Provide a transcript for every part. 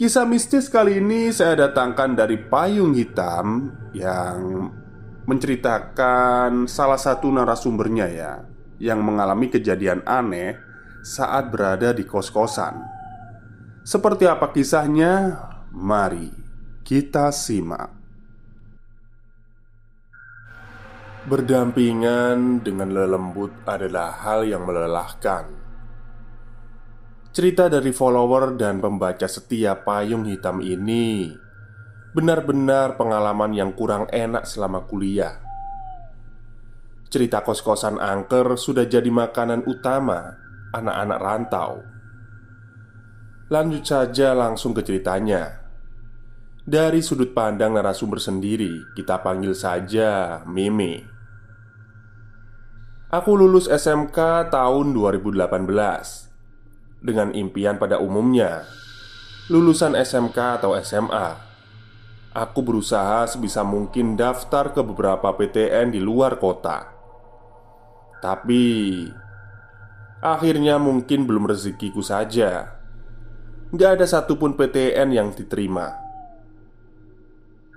Kisah mistis kali ini saya datangkan dari Payung Hitam yang menceritakan salah satu narasumbernya ya yang mengalami kejadian aneh saat berada di kos-kosan. Seperti apa kisahnya? Mari kita simak. Berdampingan dengan lelembut adalah hal yang melelahkan. Cerita dari follower dan pembaca setia payung hitam ini benar-benar pengalaman yang kurang enak selama kuliah. Cerita kos-kosan angker sudah jadi makanan utama anak-anak rantau. Lanjut saja langsung ke ceritanya. Dari sudut pandang narasumber sendiri, kita panggil saja Meme. Aku lulus SMK tahun 2018 dengan impian pada umumnya lulusan SMK atau SMA. Aku berusaha sebisa mungkin daftar ke beberapa PTN di luar kota. Tapi akhirnya mungkin belum rezekiku saja. Gak ada satupun PTN yang diterima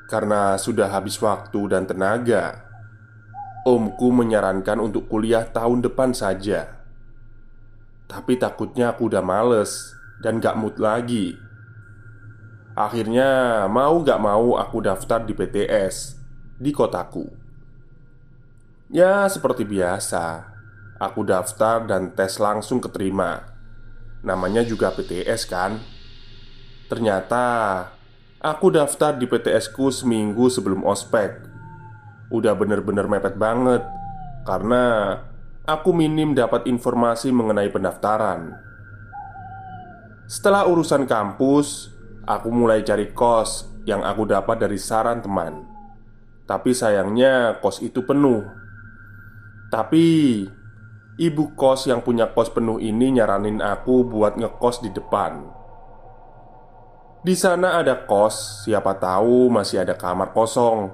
Karena sudah habis waktu dan tenaga Omku menyarankan untuk kuliah tahun depan saja tapi takutnya aku udah males dan gak mood lagi. Akhirnya mau gak mau aku daftar di PTS Di kotaku. Ya seperti biasa Aku daftar dan tes langsung keterima. Namanya juga PTS kan? Ternyata Aku daftar di PTS ku seminggu sebelum ospek. Udah bener-bener mepet banget Karena aku minim dapat informasi mengenai pendaftaran. Setelah urusan kampus, aku mulai cari kos yang aku dapat dari saran teman. Tapi sayangnya kos itu penuh. Tapi ibu kos yang punya kos penuh ini nyaranin aku buat ngekos di depan. Di sana ada kos, siapa tahu masih ada kamar kosong.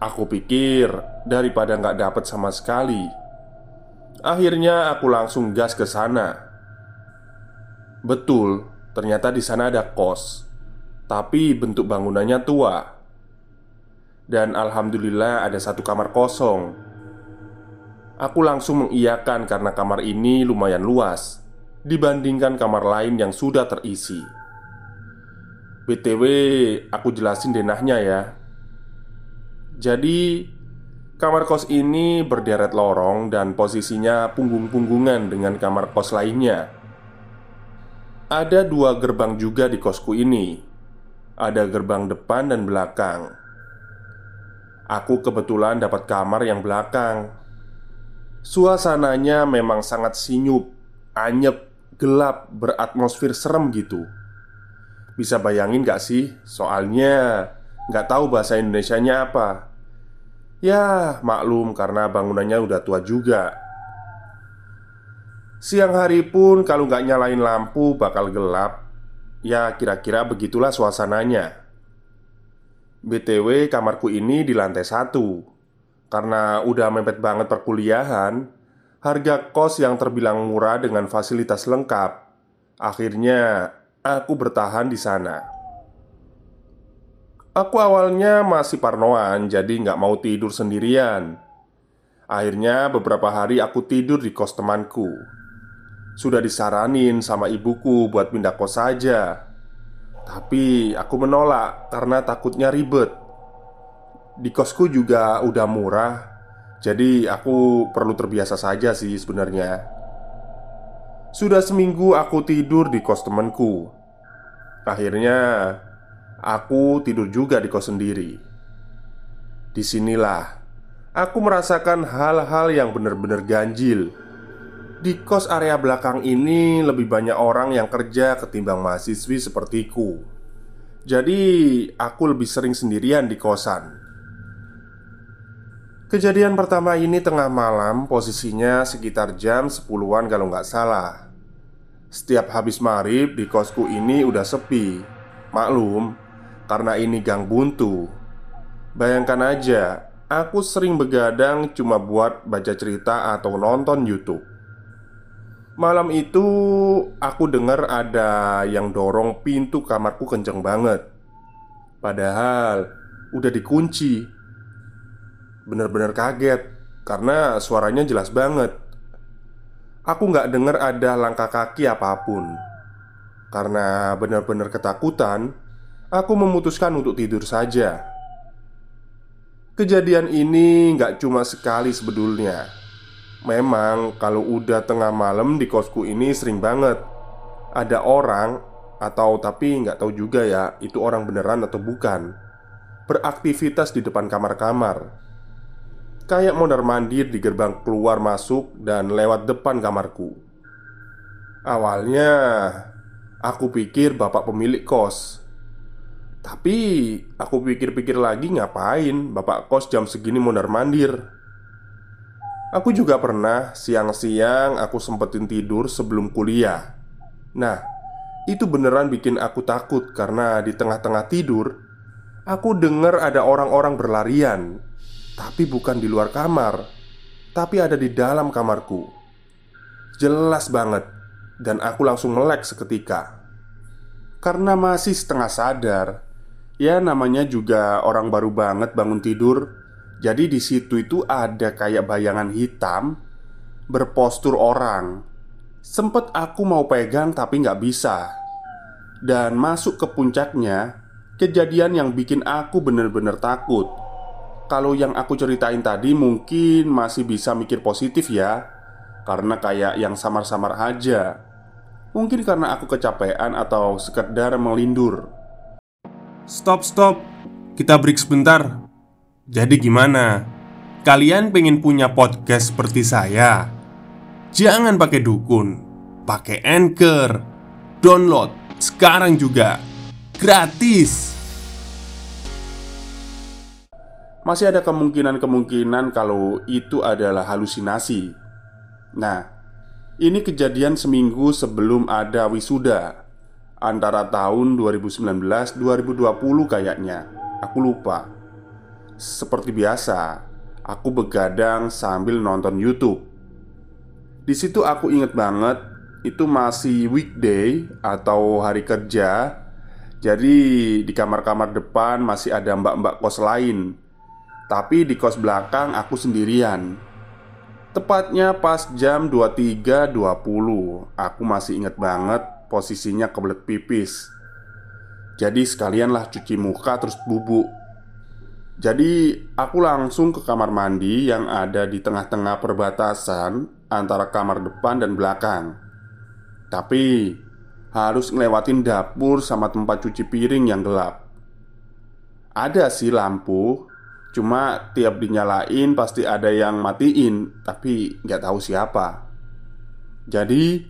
Aku pikir daripada nggak dapet sama sekali, Akhirnya aku langsung gas ke sana. Betul, ternyata di sana ada kos, tapi bentuk bangunannya tua. Dan alhamdulillah ada satu kamar kosong. Aku langsung mengiyakan karena kamar ini lumayan luas dibandingkan kamar lain yang sudah terisi. BTW, aku jelasin denahnya ya. Jadi, Kamar kos ini berderet lorong dan posisinya punggung-punggungan dengan kamar kos lainnya. Ada dua gerbang juga di kosku ini. Ada gerbang depan dan belakang. Aku kebetulan dapat kamar yang belakang. Suasananya memang sangat sinyup, anyep, gelap, beratmosfer serem gitu. Bisa bayangin gak sih? Soalnya gak tahu bahasa Indonesianya apa Ya, maklum karena bangunannya udah tua juga. Siang hari pun kalau nggak nyalain lampu bakal gelap. Ya kira-kira begitulah suasananya. BTW kamarku ini di lantai satu. Karena udah mepet banget perkuliahan Harga kos yang terbilang murah dengan fasilitas lengkap. Akhirnya aku bertahan di sana Aku awalnya masih parnoan jadi nggak mau tidur sendirian. Akhirnya beberapa hari aku tidur di kos temanku. Sudah disaranin sama ibuku buat pindah kos saja. Tapi aku menolak karena takutnya ribet. Di kosku juga udah murah Jadi aku perlu terbiasa saja sih sebenarnya. Sudah seminggu aku tidur di kos temanku. Akhirnya aku tidur juga di kos sendiri Di sinilah aku merasakan hal-hal yang benar-benar ganjil di kos area belakang ini lebih banyak orang yang kerja ketimbang mahasiswi sepertiku. Jadi, aku lebih sering sendirian di kosan. Kejadian pertama ini tengah malam, posisinya sekitar jam 10-an kalau nggak salah. Setiap habis maghrib di kosku ini udah sepi. Maklum, karena ini gang buntu. Bayangkan aja, aku sering begadang cuma buat baca cerita atau nonton YouTube. Malam itu aku dengar ada yang dorong pintu kamarku kenceng banget Padahal udah dikunci Bener-bener kaget Karena suaranya jelas banget Aku nggak dengar ada langkah kaki apa pun Karena benar-benar ketakutan Aku memutuskan untuk tidur saja. Kejadian ini nggak cuma sekali sebetulnya. Memang kalau udah tengah malam di kosku ini sering banget. Ada orang Atau tapi nggak tahu juga ya Itu orang beneran atau bukan Beraktivitas di depan kamar-kamar. Kayak mondar mandir di gerbang keluar masuk Dan lewat depan kamarku. Awalnya Aku pikir bapak pemilik kos Tapi aku pikir-pikir lagi ngapain? Bapak kos jam segini mondar mandir. Aku juga pernah siang-siang aku sempetin tidur sebelum kuliah. Nah, itu beneran bikin aku takut karena di tengah-tengah tidur Aku dengar ada orang-orang berlarian. Tapi bukan di luar kamar Tapi ada di dalam kamarku. Jelas banget Dan aku langsung melek seketika. Karena masih setengah sadar Ya namanya juga orang baru banget bangun tidur jadi di situ itu ada kayak bayangan hitam berpostur orang. Sempet aku mau pegang tapi nggak bisa. Dan masuk ke puncaknya, kejadian yang bikin aku bener-bener takut. Kalau yang aku ceritain tadi mungkin masih bisa mikir positif ya, karena kayak yang samar-samar aja. Mungkin karena aku kecapean atau sekedar melindur. Stop, stop. Kita break sebentar. Jadi gimana? Kalian pengen punya podcast seperti saya? Jangan pakai dukun, pakai Anchor. Download sekarang juga. Gratis. Masih ada kemungkinan-kemungkinan kalau itu adalah halusinasi. Nah, ini kejadian seminggu sebelum ada wisuda Antara tahun 2019-2020 kayaknya Aku lupa seperti biasa, aku begadang sambil nonton YouTube. Di situ aku inget banget itu masih weekday atau hari kerja. Jadi di kamar-kamar depan masih ada mbak-mbak kos lain. Tapi di kos belakang aku sendirian. Tepatnya pas jam 23.20 Aku masih inget banget posisinya kebelet pipis Jadi sekalianlah cuci muka terus bubuk jadi, aku langsung ke kamar mandi yang ada di tengah-tengah perbatasan antara kamar depan dan belakang. Tapi, harus ngelewatin dapur sama tempat cuci piring yang gelap. Ada sih lampu, cuma tiap dinyalain pasti ada yang matiin, tapi nggak tahu siapa. Jadi,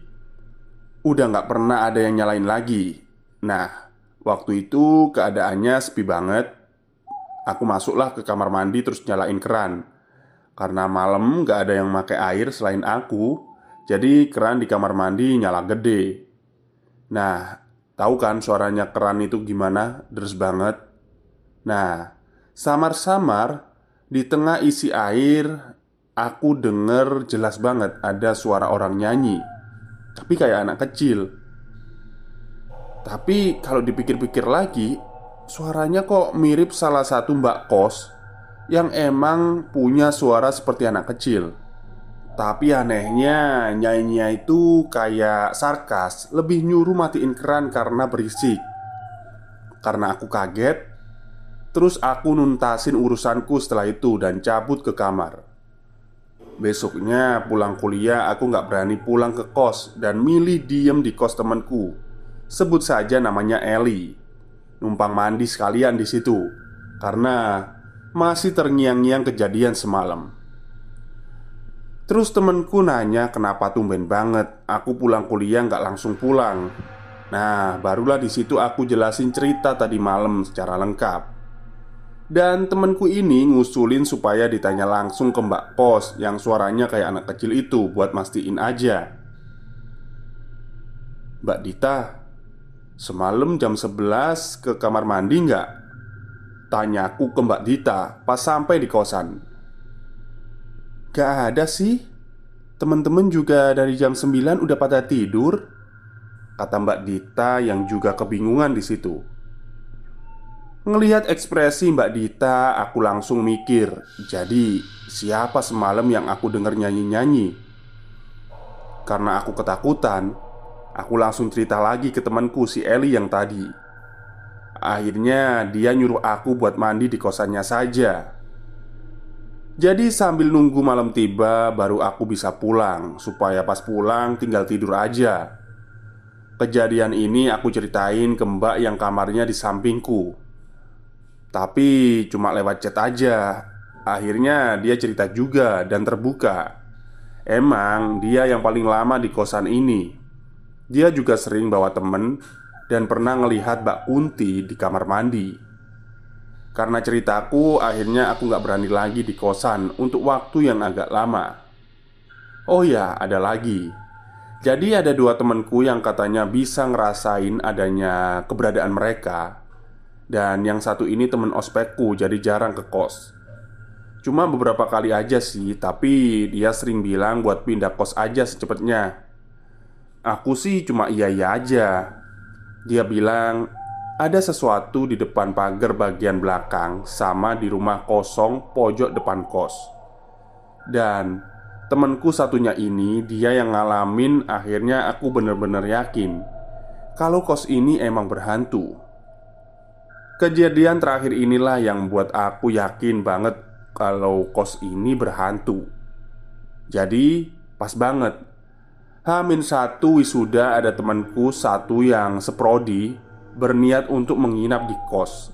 udah nggak pernah ada yang nyalain lagi. Nah, waktu itu keadaannya sepi banget. Aku masuklah ke kamar mandi terus nyalain keran. Karena malam gak ada yang pakai air selain aku Jadi keran di kamar mandi nyala gede. Nah, tahu kan suaranya keran itu gimana? Deres banget. Nah, samar-samar di tengah isi air Aku denger jelas banget ada suara orang nyanyi Tapi kayak anak kecil. Tapi kalau dipikir-pikir lagi Suaranya kok mirip salah satu mbak kos Yang emang punya suara seperti anak kecil. Tapi anehnya nyanyinya itu kayak sarkas. Lebih nyuruh matiin keran karena berisik. Karena aku kaget Terus aku nuntasin urusanku setelah itu dan cabut ke kamar Besoknya pulang kuliah aku nggak berani pulang ke kos Dan milih diem di kos temanku Sebut saja namanya Eli numpang mandi sekalian di situ karena masih terngiang-ngiang kejadian semalam. Terus temenku nanya kenapa tumben banget aku pulang kuliah nggak langsung pulang. Nah, barulah di situ aku jelasin cerita tadi malam secara lengkap. Dan temenku ini ngusulin supaya ditanya langsung ke mbak kos yang suaranya kayak anak kecil itu buat mastiin aja. Mbak Dita, Semalam jam 11 ke kamar mandi nggak? Tanyaku ke Mbak Dita pas sampai di kosan Gak ada sih Temen-temen juga dari jam 9 udah pada tidur Kata Mbak Dita yang juga kebingungan di situ. Ngelihat ekspresi Mbak Dita, aku langsung mikir Jadi, siapa semalam yang aku denger nyanyi-nyanyi? Karena aku ketakutan Aku langsung cerita lagi ke temanku si Eli yang tadi. Akhirnya dia nyuruh aku buat mandi di kosannya saja. Jadi sambil nunggu malam tiba baru aku bisa pulang Supaya pas pulang tinggal tidur aja. Kejadian ini aku ceritain ke mbak yang kamarnya di sampingku Tapi cuma lewat chat aja Akhirnya dia cerita juga dan terbuka Emang dia yang paling lama di kosan ini dia juga sering bawa temen dan pernah ngelihat Mbak Kunti di kamar mandi. Karena ceritaku, akhirnya aku gak berani lagi di kosan untuk waktu yang agak lama. Oh ya, ada lagi. Jadi ada dua temenku yang katanya bisa ngerasain adanya keberadaan mereka Dan yang satu ini temen ospekku jadi jarang ke kos. Cuma beberapa kali aja sih Tapi dia sering bilang buat pindah kos aja secepatnya. Aku sih cuma iya-iya aja. Dia bilang Ada sesuatu di depan pagar bagian belakang Sama di rumah kosong pojok depan kos. Dan temanku satunya ini Dia yang ngalamin akhirnya aku bener-bener yakin Kalau kos ini emang berhantu Kejadian terakhir inilah yang buat aku yakin banget Kalau kos ini berhantu. Jadi pas banget. Hamin satu wisuda ada temanku satu yang seprodi Berniat untuk menginap di kos.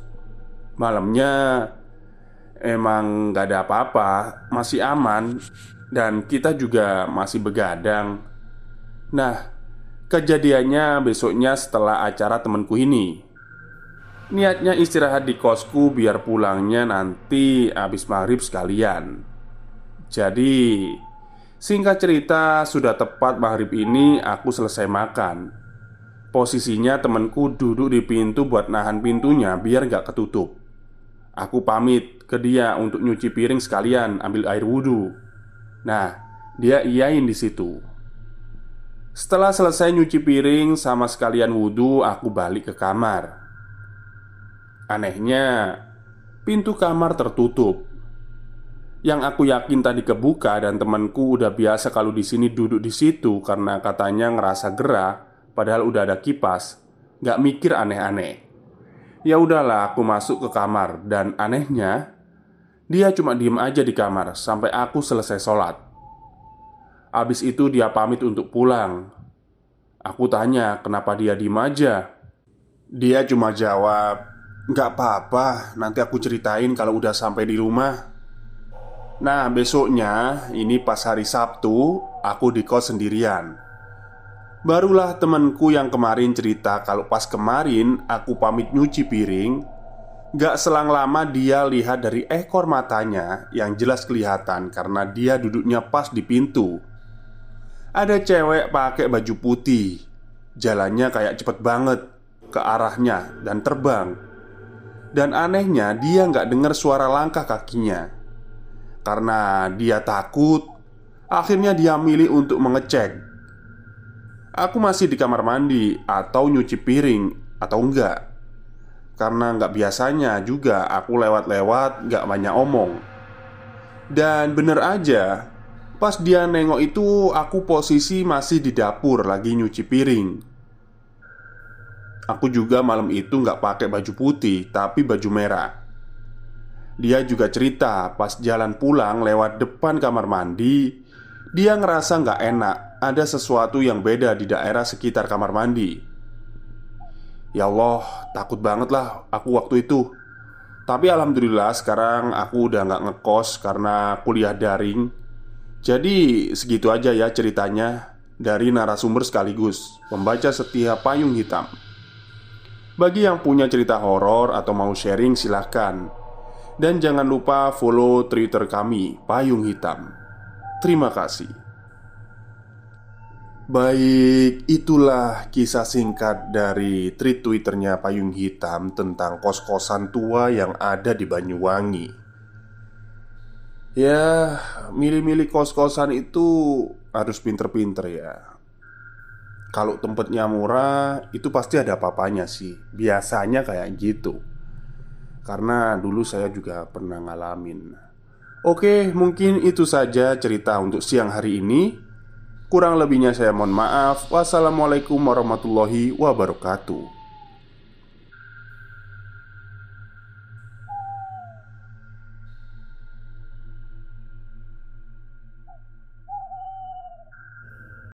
Malamnya Emang gak ada apa-apa Masih aman Dan kita juga masih begadang. Nah Kejadiannya besoknya setelah acara temanku ini Niatnya istirahat di kosku biar pulangnya nanti habis maghrib sekalian Jadi Singkat cerita, sudah tepat maghrib ini aku selesai makan Posisinya temanku duduk di pintu buat nahan pintunya biar gak ketutup Aku pamit ke dia untuk nyuci piring sekalian ambil air wudhu Nah, dia iyain di situ. Setelah selesai nyuci piring sama sekalian wudhu, aku balik ke kamar. Anehnya, pintu kamar tertutup yang aku yakin tadi kebuka dan temanku udah biasa kalau di sini duduk di situ karena katanya ngerasa gerah, padahal udah ada kipas, nggak mikir aneh-aneh. Ya udahlah, aku masuk ke kamar dan anehnya dia cuma diem aja di kamar sampai aku selesai sholat. Abis itu dia pamit untuk pulang. Aku tanya kenapa dia diem aja. Dia cuma jawab, "Nggak apa-apa, nanti aku ceritain kalau udah sampai di rumah." Nah besoknya ini pas hari Sabtu Aku di kos sendirian. Barulah temanku yang kemarin cerita Kalau pas kemarin aku pamit nyuci piring Gak selang lama dia lihat dari ekor matanya Yang jelas kelihatan karena dia duduknya pas di pintu. Ada cewek pakai baju putih Jalannya kayak cepet banget Ke arahnya dan terbang Dan anehnya dia nggak dengar suara langkah kakinya. Karena dia takut Akhirnya dia milih untuk mengecek. Aku masih di kamar mandi Atau nyuci piring Atau enggak Karena nggak biasanya juga aku lewat-lewat nggak banyak omong. Dan bener aja Pas dia nengok itu aku posisi masih di dapur lagi nyuci piring Aku juga malam itu nggak pakai baju putih tapi baju merah. Dia juga cerita pas jalan pulang lewat depan kamar mandi Dia ngerasa nggak enak Ada sesuatu yang beda di daerah sekitar kamar mandi. Ya Allah takut banget lah aku waktu itu. Tapi Alhamdulillah sekarang aku udah nggak ngekos karena kuliah daring. Jadi segitu aja ya ceritanya dari narasumber sekaligus membaca setiap payung hitam. Bagi yang punya cerita horor atau mau sharing silahkan Dan jangan lupa follow Twitter kami Payung Hitam. Terima kasih. Baik, itulah kisah singkat dari tweet Twitternya Payung Hitam tentang kos-kosan tua yang ada di Banyuwangi. Ya, milih-milih kos-kosan itu harus pinter-pinter ya Kalau tempatnya murah, itu pasti ada apa-apanya sih. Biasanya kayak gitu. Karena dulu saya juga pernah ngalamin. Oke, mungkin itu saja cerita untuk siang hari ini. Kurang lebihnya saya mohon maaf. Wassalamualaikum warahmatullahi wabarakatuh